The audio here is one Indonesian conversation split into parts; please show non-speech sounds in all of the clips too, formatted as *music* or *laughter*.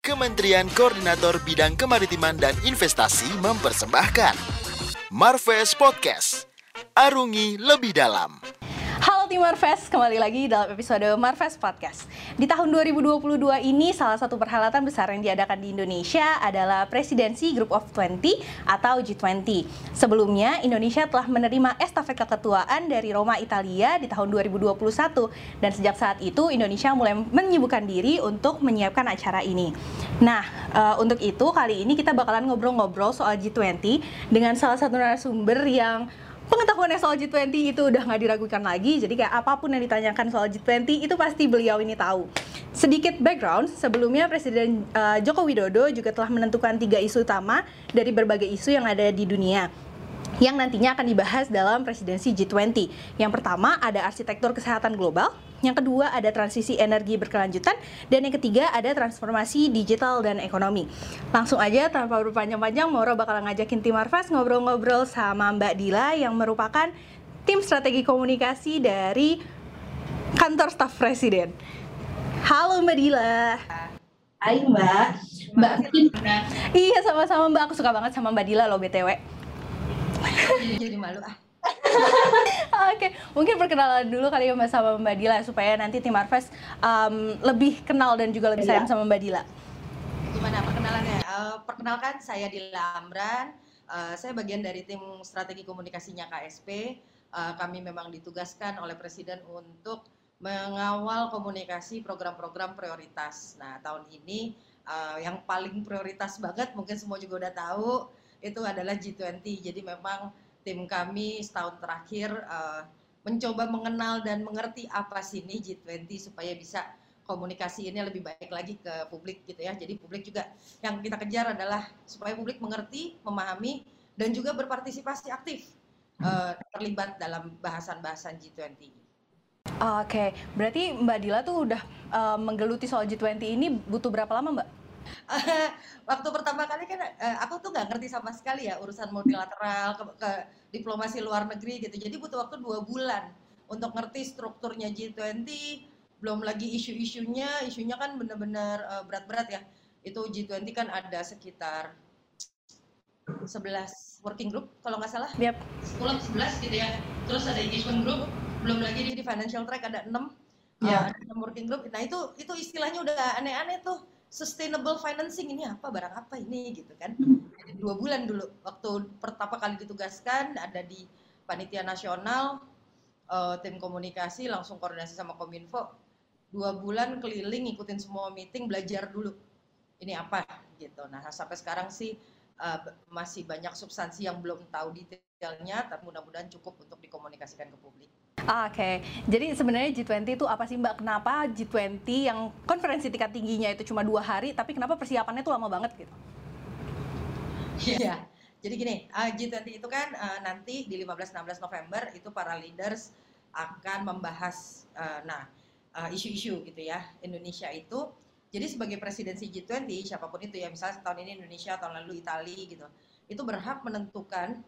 Kementerian Koordinator Bidang Kemaritiman dan Investasi mempersembahkan Marves Podcast. Arungi lebih dalam. Halo tim Marves, kembali lagi dalam episode Marves Podcast. Di tahun 2022 ini, salah satu perhelatan besar yang diadakan di Indonesia adalah Presidensi Group of 20 atau G20. Sebelumnya, Indonesia telah menerima estafet keketuaan dari Roma, Italia di tahun 2021. Dan sejak saat itu, Indonesia mulai menyibukkan diri untuk menyiapkan acara ini. Nah, uh, untuk itu kali ini kita bakalan ngobrol-ngobrol soal G20 dengan salah satu narasumber yang pengetahuannya soal G20 itu udah nggak diragukan lagi. Jadi kayak apa pun yang ditanyakan soal G20 itu pasti beliau ini tahu. Sedikit background, sebelumnya Presiden uh, Joko Widodo juga telah menentukan tiga isu utama dari berbagai isu yang ada di dunia yang nantinya akan dibahas dalam presidensi G20. Yang pertama ada arsitektur kesehatan global, yang kedua ada transisi energi berkelanjutan, dan yang ketiga ada transformasi digital dan ekonomi. Langsung aja tanpa berpanjang-panjang, Mauro bakal ngajakin tim Marvas ngobrol-ngobrol sama Mbak Dila yang merupakan tim strategi komunikasi dari kantor staf presiden. Halo Mbak Dila. Hai Mbak. Mbak Kim. Iya sama-sama Mbak, aku suka banget sama Mbak Dila loh BTW. Jadi malu ah. *laughs* Oke, mungkin perkenalan dulu kali ya Mbak sama Mbak Dila supaya nanti tim Marves um, lebih kenal dan juga lebih sayang sama Mbak Dila. Gimana perkenalannya? Uh, perkenalkan saya Dila Amran. Uh, saya bagian dari tim strategi komunikasinya KSP. Uh, kami memang ditugaskan oleh Presiden untuk mengawal komunikasi program-program prioritas. Nah, tahun ini uh, yang paling prioritas banget mungkin semua juga udah tahu itu adalah G20. Jadi memang tim kami setahun terakhir uh, mencoba mengenal dan mengerti apa sih ini G20 supaya bisa komunikasi ini lebih baik lagi ke publik gitu ya. Jadi publik juga yang kita kejar adalah supaya publik mengerti, memahami dan juga berpartisipasi aktif uh, terlibat dalam bahasan-bahasan G20. Oke, okay. berarti Mbak Dila tuh udah uh, menggeluti soal G20 ini butuh berapa lama Mbak? *laughs* waktu pertama kali kan uh, aku tuh nggak ngerti sama sekali ya urusan multilateral ke, ke diplomasi luar negeri gitu. Jadi butuh waktu dua bulan untuk ngerti strukturnya G20, belum lagi isu-isunya, isunya kan benar-benar uh, berat-berat ya. Itu G20 kan ada sekitar 11 working group kalau nggak salah. Yep. 10 11 gitu ya. Terus ada engagement group, belum lagi di financial track ada 6. Ya. Yeah. ada 6 working group. Nah, itu itu istilahnya udah aneh-aneh tuh sustainable financing ini apa? Barang apa ini? Gitu kan. Jadi dua bulan dulu. Waktu pertama kali ditugaskan ada di panitia nasional uh, tim komunikasi langsung koordinasi sama kominfo. Dua bulan keliling ikutin semua meeting belajar dulu. Ini apa? Gitu. Nah sampai sekarang sih uh, masih banyak substansi yang belum tahu detailnya tapi mudah-mudahan cukup untuk dikomunikasikan ke publik Ah, oke, okay. jadi sebenarnya G20 itu apa sih Mbak? Kenapa G20 yang konferensi tingkat tingginya itu cuma dua hari, tapi kenapa persiapannya itu lama banget gitu? Iya, jadi gini, uh, G20 itu kan uh, nanti di 15-16 November itu para leaders akan membahas, uh, nah isu-isu uh, gitu ya, Indonesia itu. Jadi sebagai presidensi G20, siapa pun itu ya, misalnya tahun ini Indonesia, tahun lalu Italia gitu, itu berhak menentukan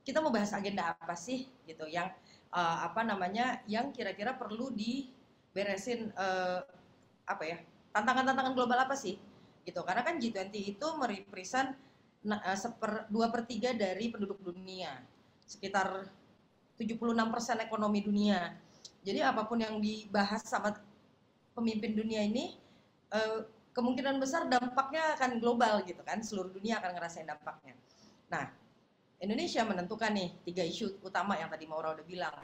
kita mau bahas agenda apa sih gitu, yang uh, apa namanya yang kira-kira perlu diberesin uh, apa ya tantangan-tantangan global apa sih gitu. Karena kan G20 itu merepresent uh, seper dua per tiga dari penduduk dunia sekitar 76 persen ekonomi dunia. Jadi apa pun yang dibahas sama pemimpin dunia ini uh, kemungkinan besar dampaknya akan global gitu kan seluruh dunia akan ngerasain dampaknya nah Indonesia menentukan nih tiga isu utama yang tadi Maura udah bilang.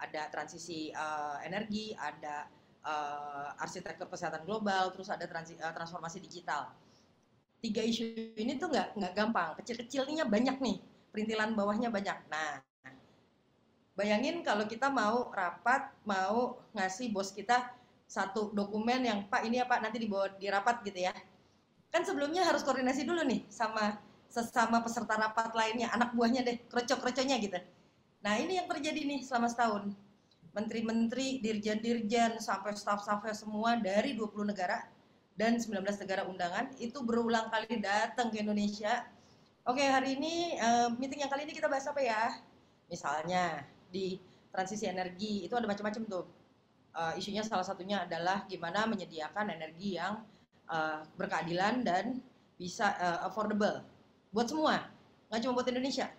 Ada transisi uh, energi, ada uh, arsitektur kesehatan global, terus ada transi, uh, transformasi digital. Tiga isu ini tuh nggak nggak gampang. Kecil-kecilnya banyak nih, perintilan bawahnya banyak. Nah, bayangin kalau kita mau rapat, mau ngasih bos kita satu dokumen yang Pak ini ya Pak nanti dibawa di rapat gitu ya. Kan sebelumnya harus koordinasi dulu nih sama sesama peserta rapat lainnya, anak buahnya deh, kroco-kroconya gitu. Nah ini yang terjadi nih selama setahun. Menteri-menteri, dirjen-dirjen, sampai staff-staffnya semua dari 20 negara dan 19 negara undangan itu berulang kali datang ke Indonesia. Oke hari ini uh, meeting yang kali ini kita bahas apa ya? Misalnya di transisi energi itu ada macam-macam tuh. Uh, isunya salah satunya adalah gimana menyediakan energi yang uh, berkeadilan dan bisa uh, affordable buat semua, nggak cuma buat Indonesia,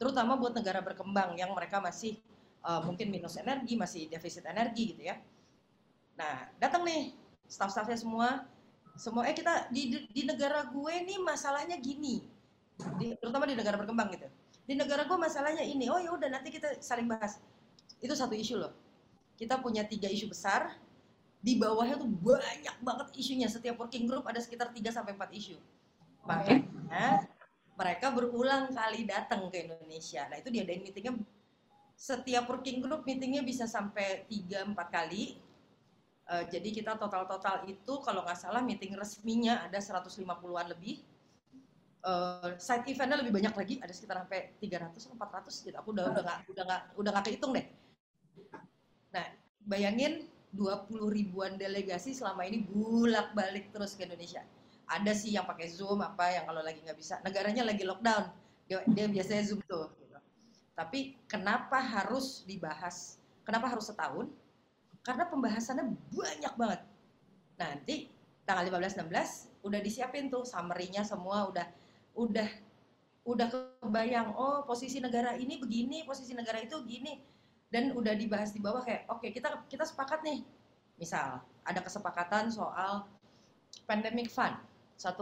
terutama buat negara berkembang yang mereka masih uh, mungkin minus energi, masih defisit energi gitu ya. Nah, datang nih staff-staffnya semua, semua eh kita di di negara gue nih masalahnya gini, di, terutama di negara berkembang gitu. Di negara gue masalahnya ini, oh ya udah nanti kita saling bahas. Itu satu isu loh. Kita punya tiga isu besar, di bawahnya tuh banyak banget isunya. Setiap working group ada sekitar 3 sampai 4 isu. Makanya mereka berulang kali datang ke Indonesia. Nah, itu diadain meetingnya setiap working group meetingnya bisa sampai 3 4 kali. Uh, jadi kita total-total itu kalau nggak salah meeting resminya ada 150-an lebih. Uh, side eventnya lebih banyak lagi, ada sekitar sampai 300 atau 400 gitu. Aku udah udah nggak udah nggak udah nggak kehitung deh. Nah, bayangin 20 ribuan delegasi selama ini bulak balik terus ke Indonesia. Ada sih yang pakai Zoom apa yang kalau lagi nggak bisa, negaranya lagi lockdown, dia, dia biasanya Zoom tuh. Gitu. Tapi kenapa harus dibahas? Kenapa harus setahun? Karena pembahasannya banyak banget. Nanti tanggal 15-16 udah disiapin tuh summary-nya semua udah udah udah kebayang oh posisi negara ini begini, posisi negara itu gini dan udah dibahas di bawah kayak oke okay, kita kita sepakat nih. Misal ada kesepakatan soal pandemic fund 1,4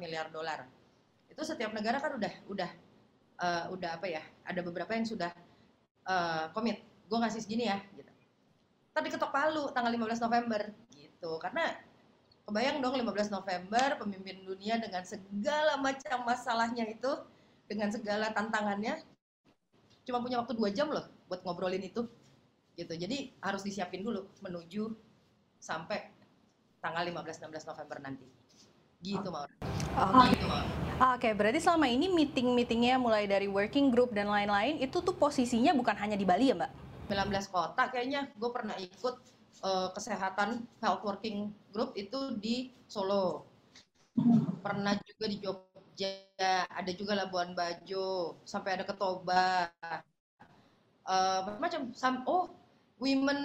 miliar dolar. Itu setiap negara kan udah udah uh, udah apa ya ada beberapa yang sudah uh, komit gue ngasih segini ya gitu. Tapi ketok palu tanggal 15 November gitu. Karena kebayang dong 15 November pemimpin dunia dengan segala macam masalahnya itu dengan segala tantangannya cuma punya waktu dua jam loh buat ngobrolin itu gitu. Jadi harus disiapin dulu menuju sampai tanggal 15-16 November nanti. Gitu mau oh. gitu, Oke, okay, berarti selama ini meeting-meetingnya mulai dari working group dan lain-lain itu tuh posisinya bukan hanya di Bali ya Mbak? 19 kota kayaknya. Gue pernah ikut uh, kesehatan health working group itu di Solo. Pernah juga di Jogja, ada juga Labuan Bajo, sampai ada ke Toba, uh, macam sam oh women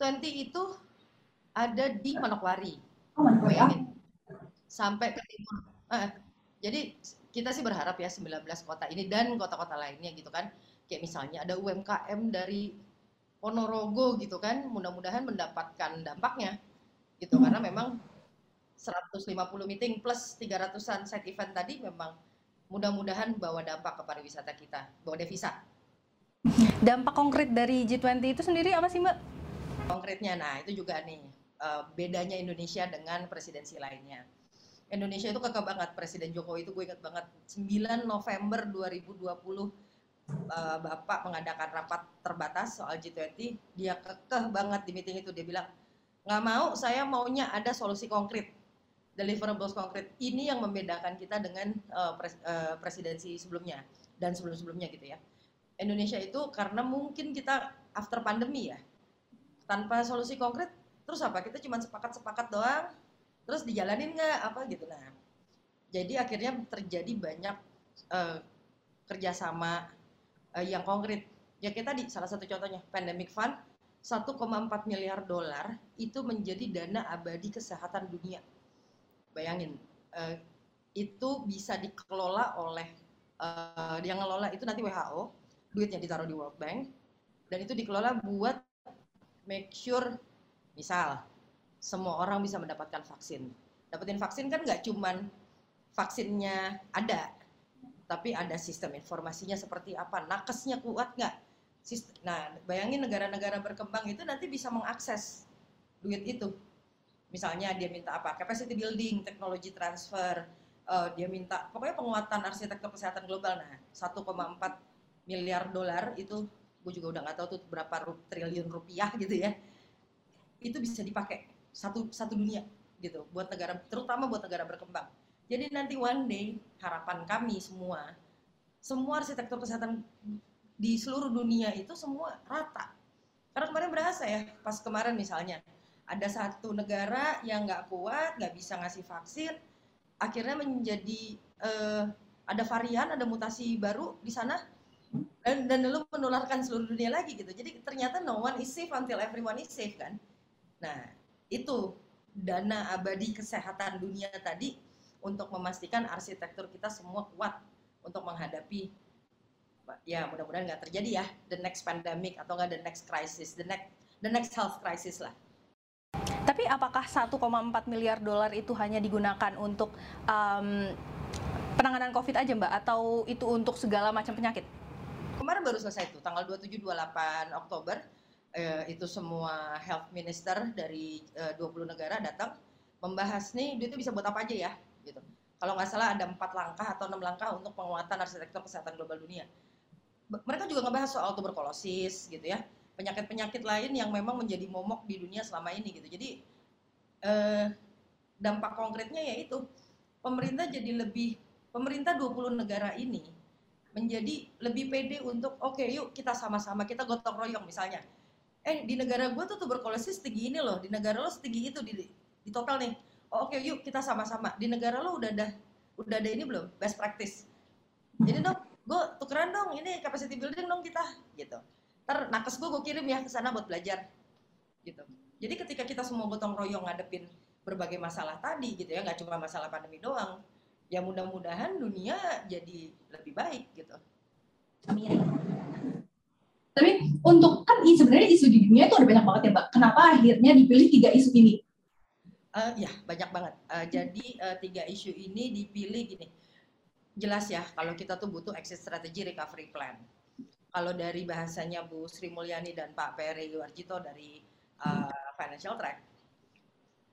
20 itu ada di Manokwari. Oh, bayangin. Sampai ke timur uh, jadi kita sih berharap ya 19 kota ini dan kota-kota lainnya gitu kan. Kayak misalnya ada UMKM dari Ponorogo gitu kan mudah-mudahan mendapatkan dampaknya gitu. Karena memang 150 meeting plus 300-an side event tadi memang mudah-mudahan bawa dampak ke pariwisata kita, bawa devisa Dampak konkret dari G20 itu sendiri apa sih Mbak? Konkretnya, nah itu juga nih uh, bedanya Indonesia dengan presidensi lainnya. Indonesia itu kekeh banget, Presiden Jokowi itu gue inget banget, 9 November 2020 uh, eh, Bapak mengadakan rapat terbatas soal G20, dia kekeh banget di meeting itu, dia bilang, nggak mau, saya maunya ada solusi konkret, deliverables konkret. Ini yang membedakan kita dengan uh, pres uh, presidensi sebelumnya dan sebelum-sebelumnya gitu ya Indonesia itu karena mungkin kita after pandemi ya. Tanpa solusi konkret terus apa? Kita cuma sepakat-sepakat doang. Terus dijalanin nggak? Apa gitu. Nah jadi akhirnya terjadi banyak uh, kerjasama uh, yang konkret. Ya kita di salah satu contohnya pandemic fund 1,4 miliar dolar itu menjadi dana abadi kesehatan dunia. Bayangin uh, itu bisa dikelola oleh uh, yang ngelola itu nanti WHO duitnya ditaruh di World Bank dan itu dikelola buat make sure misal semua orang bisa mendapatkan vaksin. Dapetin vaksin kan nggak cuman vaksinnya ada, tapi ada sistem informasinya seperti apa, nakesnya kuat nggak. Nah, bayangin negara-negara berkembang itu nanti bisa mengakses duit itu. Misalnya dia minta apa? Capacity building, teknologi transfer, uh, dia minta pokoknya penguatan arsitektur kesehatan global. Nah, 1,4 miliar dolar itu gue juga udah nggak tahu tuh berapa ru triliun rupiah gitu ya. Itu bisa dipakai satu satu dunia gitu buat negara terutama buat negara berkembang. Jadi nanti one day harapan kami semua semua arsitektur kesehatan di seluruh dunia itu semua rata. Karena kemarin berasa ya pas kemarin misalnya ada satu negara yang nggak kuat nggak bisa ngasih vaksin akhirnya menjadi uh, ada varian ada mutasi baru di sana dan dan lu menularkan seluruh dunia lagi gitu. Jadi ternyata no one is safe until everyone is safe kan? Nah itu dana abadi kesehatan dunia tadi untuk memastikan arsitektur kita semua kuat untuk menghadapi ya mudah-mudahan nggak terjadi ya the next pandemic atau nggak the next crisis the next the next health crisis lah. Tapi apakah 1,4 miliar dolar itu hanya digunakan untuk um, penanganan COVID aja Mbak? Atau itu untuk segala macam penyakit? Kemarin baru selesai itu tanggal 27-28 Oktober eh, itu semua health minister dari eh, 20 negara datang membahas nih dia itu bisa buat apa aja ya gitu. Kalau nggak salah ada empat langkah atau enam langkah untuk penguatan arsitektur kesehatan global dunia. Mereka juga ngebahas soal tuberkulosis gitu ya penyakit-penyakit lain yang memang menjadi momok di dunia selama ini gitu. Jadi eh, dampak konkretnya yaitu pemerintah jadi lebih pemerintah 20 negara ini menjadi lebih pede untuk oke okay, yuk kita sama-sama kita gotong royong misalnya. Eh di negara gue tuh tuberkulosis tinggi ini loh, di negara lo setinggi itu di, di total nih. Oh, oke okay, yuk kita sama-sama. Di negara lo udah ada udah ada ini belum best practice. Jadi dong, gue tukeran dong ini capacity building dong kita gitu ter nakes gue gue kirim ya ke sana buat belajar gitu jadi ketika kita semua gotong royong ngadepin berbagai masalah tadi gitu ya nggak cuma masalah pandemi doang ya mudah-mudahan dunia jadi lebih baik gitu. Amin. Tapi untuk kan sebenarnya isu di dunia itu ada banyak banget ya mbak. Kenapa akhirnya dipilih tiga isu ini? Uh, ya banyak banget. Uh, jadi uh, tiga isu ini dipilih gini. Jelas ya kalau kita tuh butuh exit strategy recovery plan. Kalau dari bahasanya Bu Sri Mulyani dan Pak Peri Warjito dari uh, Financial Track,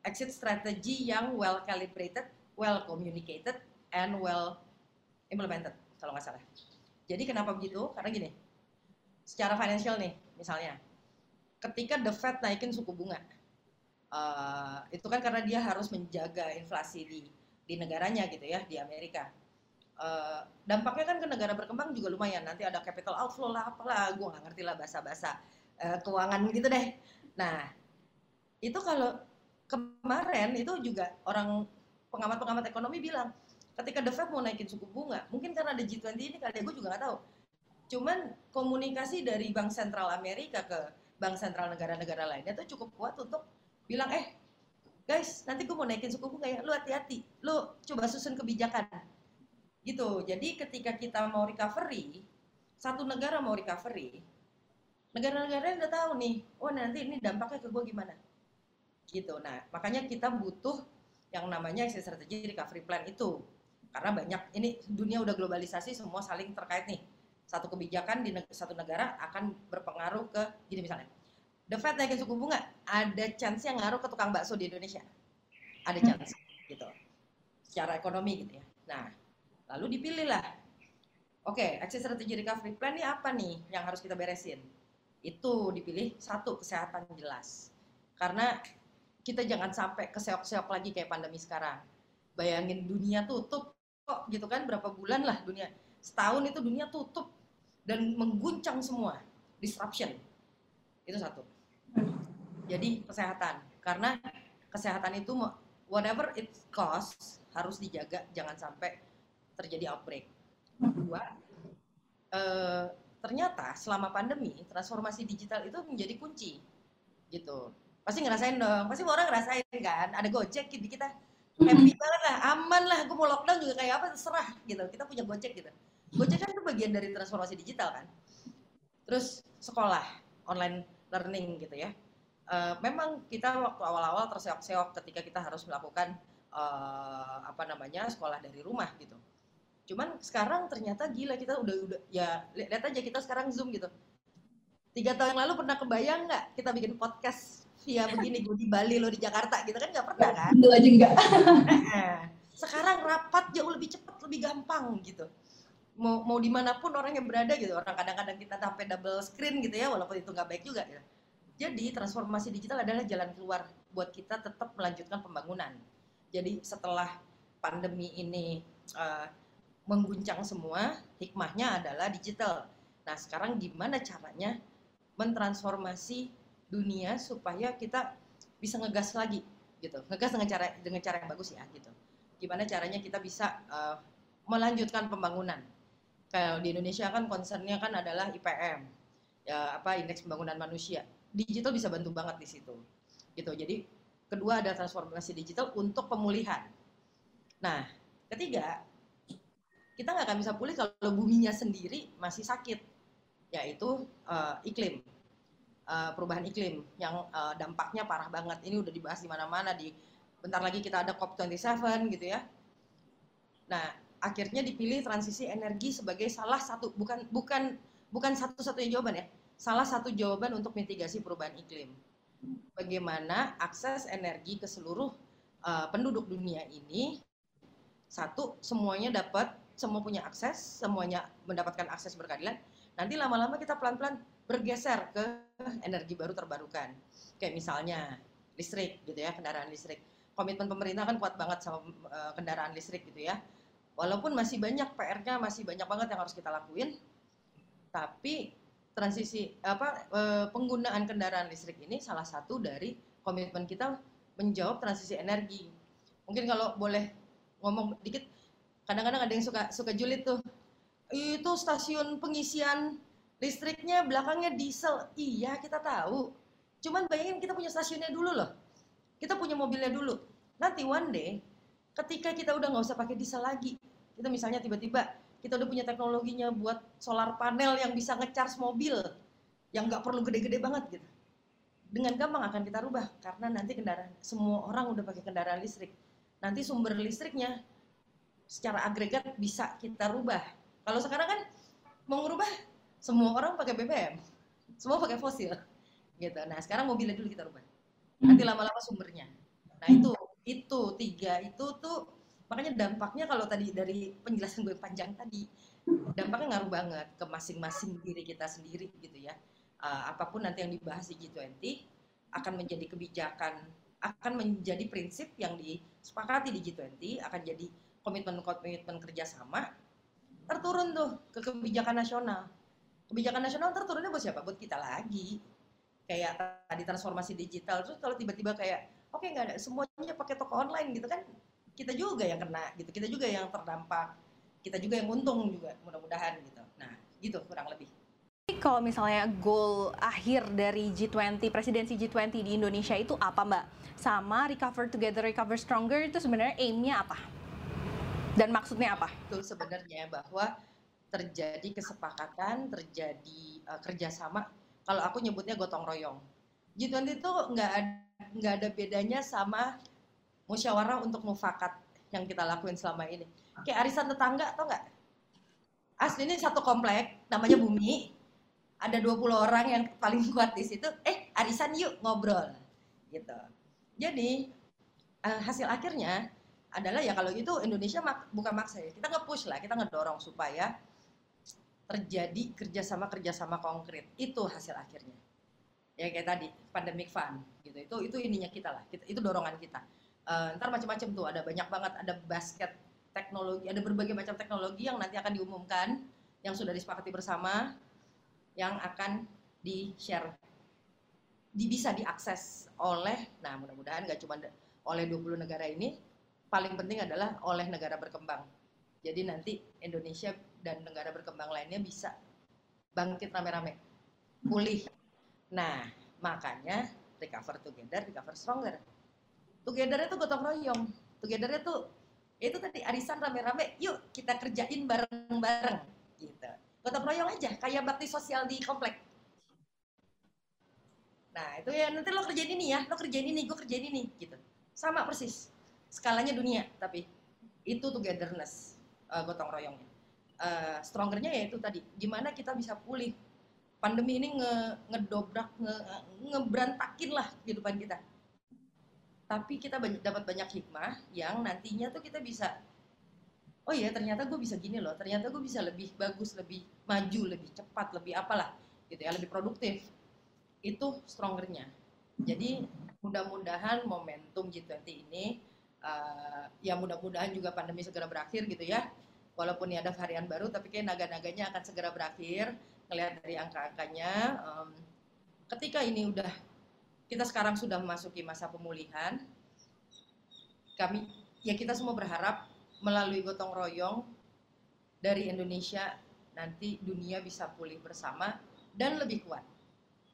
exit strategy yang well calibrated, well communicated, and well implemented, kalau nggak salah. Jadi kenapa begitu? Karena gini, secara financial nih, misalnya, ketika The Fed naikin suku bunga, uh, itu kan karena dia harus menjaga inflasi di di negaranya gitu ya, di Amerika uh, dampaknya kan ke negara berkembang juga lumayan. Nanti ada capital outflow lah, apalah, gue nggak ngerti lah bahasa-bahasa uh, keuangan gitu deh. Nah, itu kalau kemarin itu juga orang pengamat-pengamat ekonomi bilang, ketika The Fed mau naikin suku bunga, mungkin karena ada G20 ini kali ya gue juga nggak tahu. Cuman komunikasi dari Bank Sentral Amerika ke Bank Sentral negara-negara lainnya itu cukup kuat untuk bilang, eh guys, nanti gue mau naikin suku bunga ya, lu hati-hati, lu coba susun kebijakan. Gitu. Jadi ketika kita mau recovery satu negara mau recovery negara-negara udah tahu nih oh nanti ini dampaknya ke gue gimana? Gitu. Nah makanya kita butuh yang namanya exit strategy recovery plan itu. Karena banyak ini dunia udah globalisasi semua saling terkait nih. Satu kebijakan di satu negara akan berpengaruh ke gini misalnya. The Fed naikin suku bunga ada chance yang ngaruh ke tukang bakso di Indonesia. Ada chance gitu. Secara ekonomi gitu ya. Nah Lalu dipilihlah. Oke, okay, exit strategy recovery plan ini apa nih yang harus kita beresin? Itu dipilih satu kesehatan jelas. Karena kita jangan sampai keseok-seok lagi kayak pandemi sekarang. Bayangin dunia tutup kok gitu kan berapa bulan lah dunia. Setahun itu dunia tutup dan mengguncang semua. Disruption. Itu satu. Jadi kesehatan. Karena kesehatan itu whatever it costs harus dijaga jangan sampai terjadi outbreak. Kedua, eh, ternyata selama pandemi transformasi digital itu menjadi kunci, gitu. Pasti ngerasain dong, pasti orang ngerasain kan. Ada Gojek di kita, happy banget lah, aman lah. Gue mau lockdown juga kayak apa terserah gitu. Kita punya Gojek gitu. Gojek kan itu bagian dari transformasi digital kan. Terus sekolah online learning gitu ya. Uh, memang kita waktu awal-awal terseok-seok ketika kita harus melakukan uh, apa namanya sekolah dari rumah gitu cuman sekarang ternyata gila kita udah udah ya lihat aja kita sekarang zoom gitu tiga tahun yang lalu pernah kebayang nggak kita bikin podcast via begini gue di Bali lo di Jakarta gitu kan nggak pernah kan? Betul aja enggak sekarang rapat jauh lebih cepat lebih gampang gitu. Mau mau di mana pun orang yang berada gitu. Orang kadang-kadang kita sampai double screen gitu ya walaupun itu nggak baik juga gitu. jadi transformasi digital adalah jalan keluar buat kita tetap melanjutkan pembangunan. Jadi setelah pandemi ini uh, mengguncang semua, hikmahnya adalah digital. Nah, sekarang gimana caranya mentransformasi dunia supaya kita bisa ngegas lagi gitu. Ngegas dengan cara dengan cara yang bagus ya gitu. Gimana caranya kita bisa uh, melanjutkan pembangunan. Kalau di Indonesia kan concernnya kan adalah IPM. Ya apa indeks pembangunan manusia. Digital bisa bantu banget di situ. Gitu. Jadi kedua ada transformasi digital untuk pemulihan. Nah, ketiga, kita nggak akan bisa pulih kalau buminya sendiri masih sakit, yaitu uh, iklim, uh, perubahan iklim yang uh, dampaknya parah banget. Ini udah dibahas di mana-mana di bentar lagi kita ada COP27 gitu ya. Nah, akhirnya dipilih transisi energi sebagai salah satu bukan bukan bukan satu-satunya jawaban ya, salah satu jawaban untuk mitigasi perubahan iklim bagaimana akses energi ke seluruh uh, penduduk dunia ini satu semuanya dapat semua punya akses semuanya mendapatkan akses berkeadilan nanti lama-lama kita pelan-pelan bergeser ke energi baru terbarukan kayak misalnya listrik gitu ya kendaraan listrik komitmen pemerintah kan kuat banget sama uh, kendaraan listrik gitu ya walaupun masih banyak PR-nya masih banyak banget yang harus kita lakuin tapi transisi apa eh, penggunaan kendaraan listrik ini salah satu dari komitmen kita menjawab transisi energi. Mungkin kalau boleh ngomong dikit, kadang-kadang ada yang suka suka julid tuh. Itu stasiun pengisian listriknya belakangnya diesel. Iya, kita tahu. Cuman bayangin kita punya stasiunnya dulu loh. Kita punya mobilnya dulu. Nanti one day ketika kita udah nggak usah pakai diesel lagi, kita misalnya tiba-tiba kita udah punya teknologinya buat solar panel yang bisa ngecharge mobil yang nggak perlu gede-gede banget gitu dengan gampang akan kita rubah karena nanti kendaraan semua orang udah pakai kendaraan listrik nanti sumber listriknya secara agregat bisa kita rubah kalau sekarang kan mau ngerubah semua orang pakai BBM semua pakai fosil. Gitu. Nah sekarang mobilnya dulu kita rubah. Nanti lama-lama sumbernya. Nah itu. Itu tiga. Itu tuh makanya dampaknya kalau tadi dari penjelasan gue panjang tadi dampaknya ngaruh banget ke masing-masing diri kita sendiri gitu ya. Uh, apa pun nanti yang dibahas di G20 akan menjadi kebijakan akan menjadi prinsip yang disepakati di G20 akan jadi komitmen-komitmen kerjasama terturun tuh ke kebijakan nasional kebijakan nasional terturunnya buat siapa? Buat kita lagi. Kayak tadi transformasi digital terus kalau tiba-tiba kayak oke okay, nggak ada semuanya pakai toko online gitu kan kita juga yang kena gitu kita juga yang terdampak kita juga yang untung juga mudah-mudahan gitu. Nah gitu kurang lebih. Kalau misalnya goal akhir dari G20 presidensi G20 di Indonesia itu apa mbak? Sama recover together recover stronger itu sebenarnya aimnya apa? Dan maksudnya apa? Itu sebenarnya bahwa terjadi kesepakatan terjadi uh, kerjasama kalau aku nyebutnya gotong royong G20 itu nggak nggak ada bedanya sama musyawarah untuk mufakat yang kita lakuin selama ini. Kayak arisan tetangga atau enggak? Asli ini satu komplek, namanya Bumi. Ada 20 orang yang paling kuat di situ. Eh, arisan yuk ngobrol. Gitu. Jadi, uh, hasil akhirnya adalah ya kalau itu Indonesia mak bukan maksa ya. Kita nge-push lah, kita ngedorong supaya terjadi kerjasama-kerjasama konkret. Itu hasil akhirnya. Ya kayak tadi, pandemic fund gitu. Itu itu ininya kita lah. Kita, itu dorongan kita uh, ntar macam-macam tuh ada banyak banget ada basket teknologi ada berbagai macam teknologi yang nanti akan diumumkan yang sudah disepakati bersama yang akan di share di bisa diakses oleh nah mudah-mudahan nggak cuma oleh 20 negara ini paling penting adalah oleh negara berkembang jadi nanti Indonesia dan negara berkembang lainnya bisa bangkit rame-rame. Pulih. Nah makanya recover together recover stronger. Together itu gotong royong. Together itu itu tadi arisan rame-rame yuk kita kerjain bareng-bareng gitu. Gotong royong aja kayak bakti sosial di komplek. Nah itu ya nanti lo kerjain ini ya lo kerjain ini gue kerjain ini gitu. Sama persis. Skalanya dunia tapi itu togetherness uh, gotong royongnya uh, strongernya ya itu tadi. Gimana kita bisa pulih? Pandemi ini nge ngedobrak nge ngeberantakin lah kehidupan kita. Tapi kita banyak, dapat banyak hikmah yang nantinya tuh kita bisa oh iya ternyata gue bisa gini loh. Ternyata gue bisa lebih bagus lebih maju lebih cepat lebih apalah gitu ya lebih produktif. Itu strongernya. Jadi mudah-mudahan momentum G20 ini uh, ya mudah-mudahan juga pandemi segera berakhir gitu ya walaupun ini ada varian baru tapi kayak naga-naganya akan segera berakhir ngelihat dari angka-angkanya um, ketika ini udah kita sekarang sudah memasuki masa pemulihan. Kami ya kita semua berharap melalui gotong royong dari Indonesia nanti dunia bisa pulih bersama dan lebih kuat.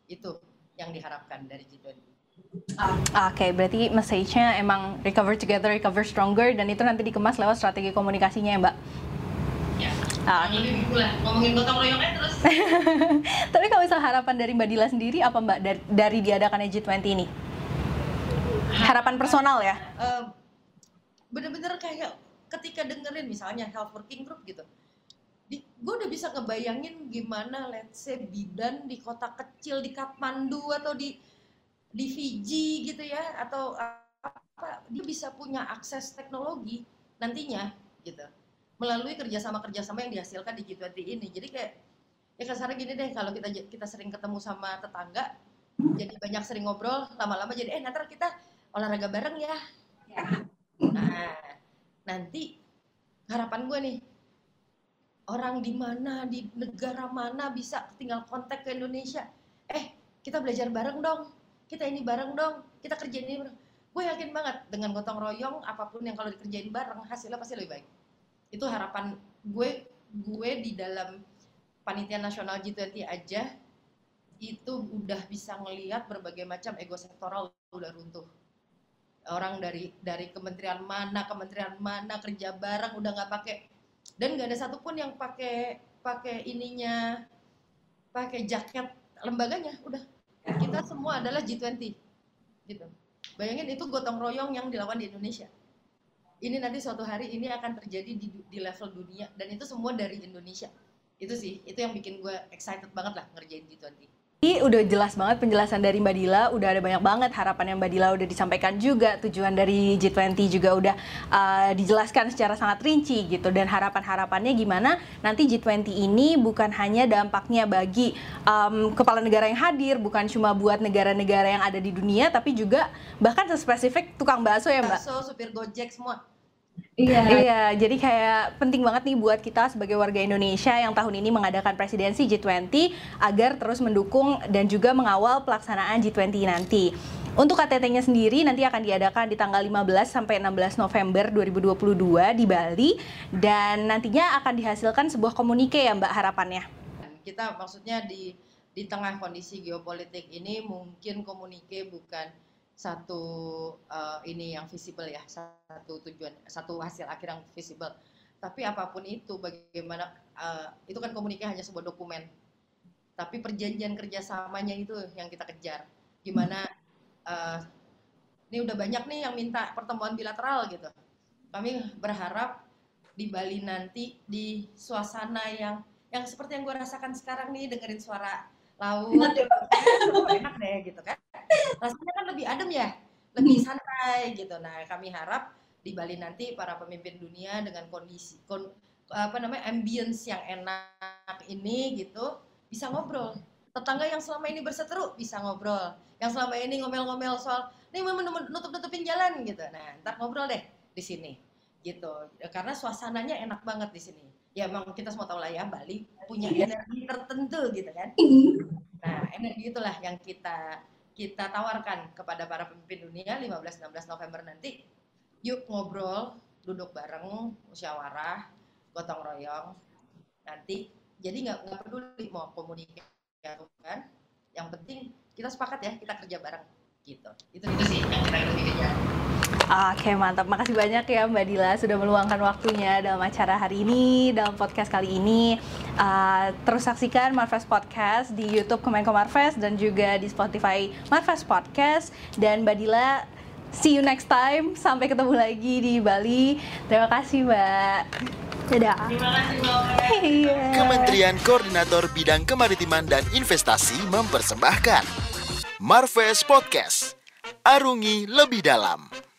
Itu yang diharapkan dari G20. Oke, berarti message-nya emang recover together, recover stronger, dan itu nanti dikemas lewat strategi komunikasinya ya Mbak? Ah, lebih gitu lah. Ngomongin gotong royongnya terus. *laughs* Tapi kalau misal harapan dari Mbak Dila sendiri apa Mbak dari, dari diadakannya G20 ini? Harapan personal ya? Eh, bener-bener kayak ketika dengerin misalnya health working group gitu gue udah bisa ngebayangin gimana let's say bidan di kota kecil di Kathmandu atau di di Fiji gitu ya atau apa dia bisa punya akses teknologi nantinya gitu melalui kerjasama-kerjasama yang dihasilkan di G20 ini. Jadi kayak ya kasarnya gini deh kalau kita kita sering ketemu sama tetangga jadi banyak sering ngobrol lama-lama jadi eh nanti kita olahraga bareng ya. Nah nanti harapan gue nih orang di mana di negara mana bisa tinggal kontak ke Indonesia? Eh kita belajar bareng dong kita ini bareng dong kita kerjain ini bareng. Gue yakin banget dengan gotong royong apa pun yang kalau dikerjain bareng hasilnya pasti lebih baik itu harapan gue gue di dalam panitia nasional G20 aja itu udah bisa ngelihat berbagai macam ego sektoral udah runtuh. Orang dari dari kementerian mana kementerian mana kerja bareng udah nggak pakai dan nggak ada satupun yang pakai pakai ininya pakai jaket lembaganya udah. Kita semua adalah G20 gitu. Bayangin itu gotong royong yang dilakukan di Indonesia ini nanti suatu hari ini akan terjadi di, di level dunia dan itu semua dari Indonesia. Itu sih itu yang bikin gue excited banget lah ngerjain G20 Ini udah jelas banget penjelasan dari Mbak Dila, udah ada banyak banget harapan yang Mbak Dila udah disampaikan juga, tujuan dari G20 juga udah uh, dijelaskan secara sangat rinci gitu dan harapan-harapannya gimana nanti G20 ini bukan hanya dampaknya bagi um, kepala negara yang hadir, bukan cuma buat negara-negara yang ada di dunia, tapi juga bahkan spesifik tukang bakso ya Mbak. bakso supir gojek semua Iya. *laughs* Iya, jadi kayak penting banget nih buat kita sebagai warga Indonesia yang tahun ini mengadakan presidensi G20 agar terus mendukung dan juga mengawal pelaksanaan G20 nanti. Untuk KTT-nya sendiri nanti akan diadakan di tanggal 15 sampai 16 November 2022 di Bali dan nantinya akan dihasilkan sebuah komunike ya Mbak harapannya. kita maksudnya di di tengah kondisi geopolitik ini mungkin komunike bukan satu uh, ini yang visible ya satu tujuan satu hasil akhir yang visible. Tapi apa pun itu bagaimana uh, itu kan komunike hanya sebuah dokumen. Tapi perjanjian kerjasamanya itu yang kita kejar. Gimana uh, ini udah banyak nih yang minta pertemuan bilateral gitu. Kami berharap di Bali nanti di suasana yang yang seperti yang gue rasakan sekarang nih dengerin suara laut. Enak deh gitu kan rasanya kan lebih adem ya lebih santai gitu. Nah kami harap di Bali nanti para pemimpin dunia dengan kondisi kon, apa namanya ambience yang enak ini gitu bisa ngobrol. Tetangga yang selama ini berseteru bisa ngobrol. Yang selama ini ngomel-ngomel soal ini mau nutup-nutupin jalan gitu. Nah ntar ngobrol deh di sini gitu. Karena suasananya enak banget di sini. Ya emang kita semua tahu lah ya Bali punya energi tertentu gitu kan. Nah energi itulah yang kita kita tawarkan kepada para pemimpin dunia 15-16 November nanti. Yuk ngobrol duduk bareng musyawarah gotong royong. Nanti jadi nggak nggak peduli mau komunikasi bukan. Yang penting kita sepakat ya kita kerja bareng gitu. Itu itu sih yang kita lebih kejar Oke mantap, makasih banyak ya Mbak Dila sudah meluangkan waktunya dalam acara hari ini, dalam podcast kali ini. Uh, terus saksikan Marves Podcast di YouTube Kemenko Marves dan juga di Spotify Marves Podcast. Dan Mbak Dila, see you next time. Sampai ketemu lagi di Bali. Terima kasih Mbak. Dadah. terima kasih Mbak Iya. Kementerian Koordinator Bidang Kemaritiman dan Investasi mempersembahkan Marves Podcast. Arungi lebih dalam.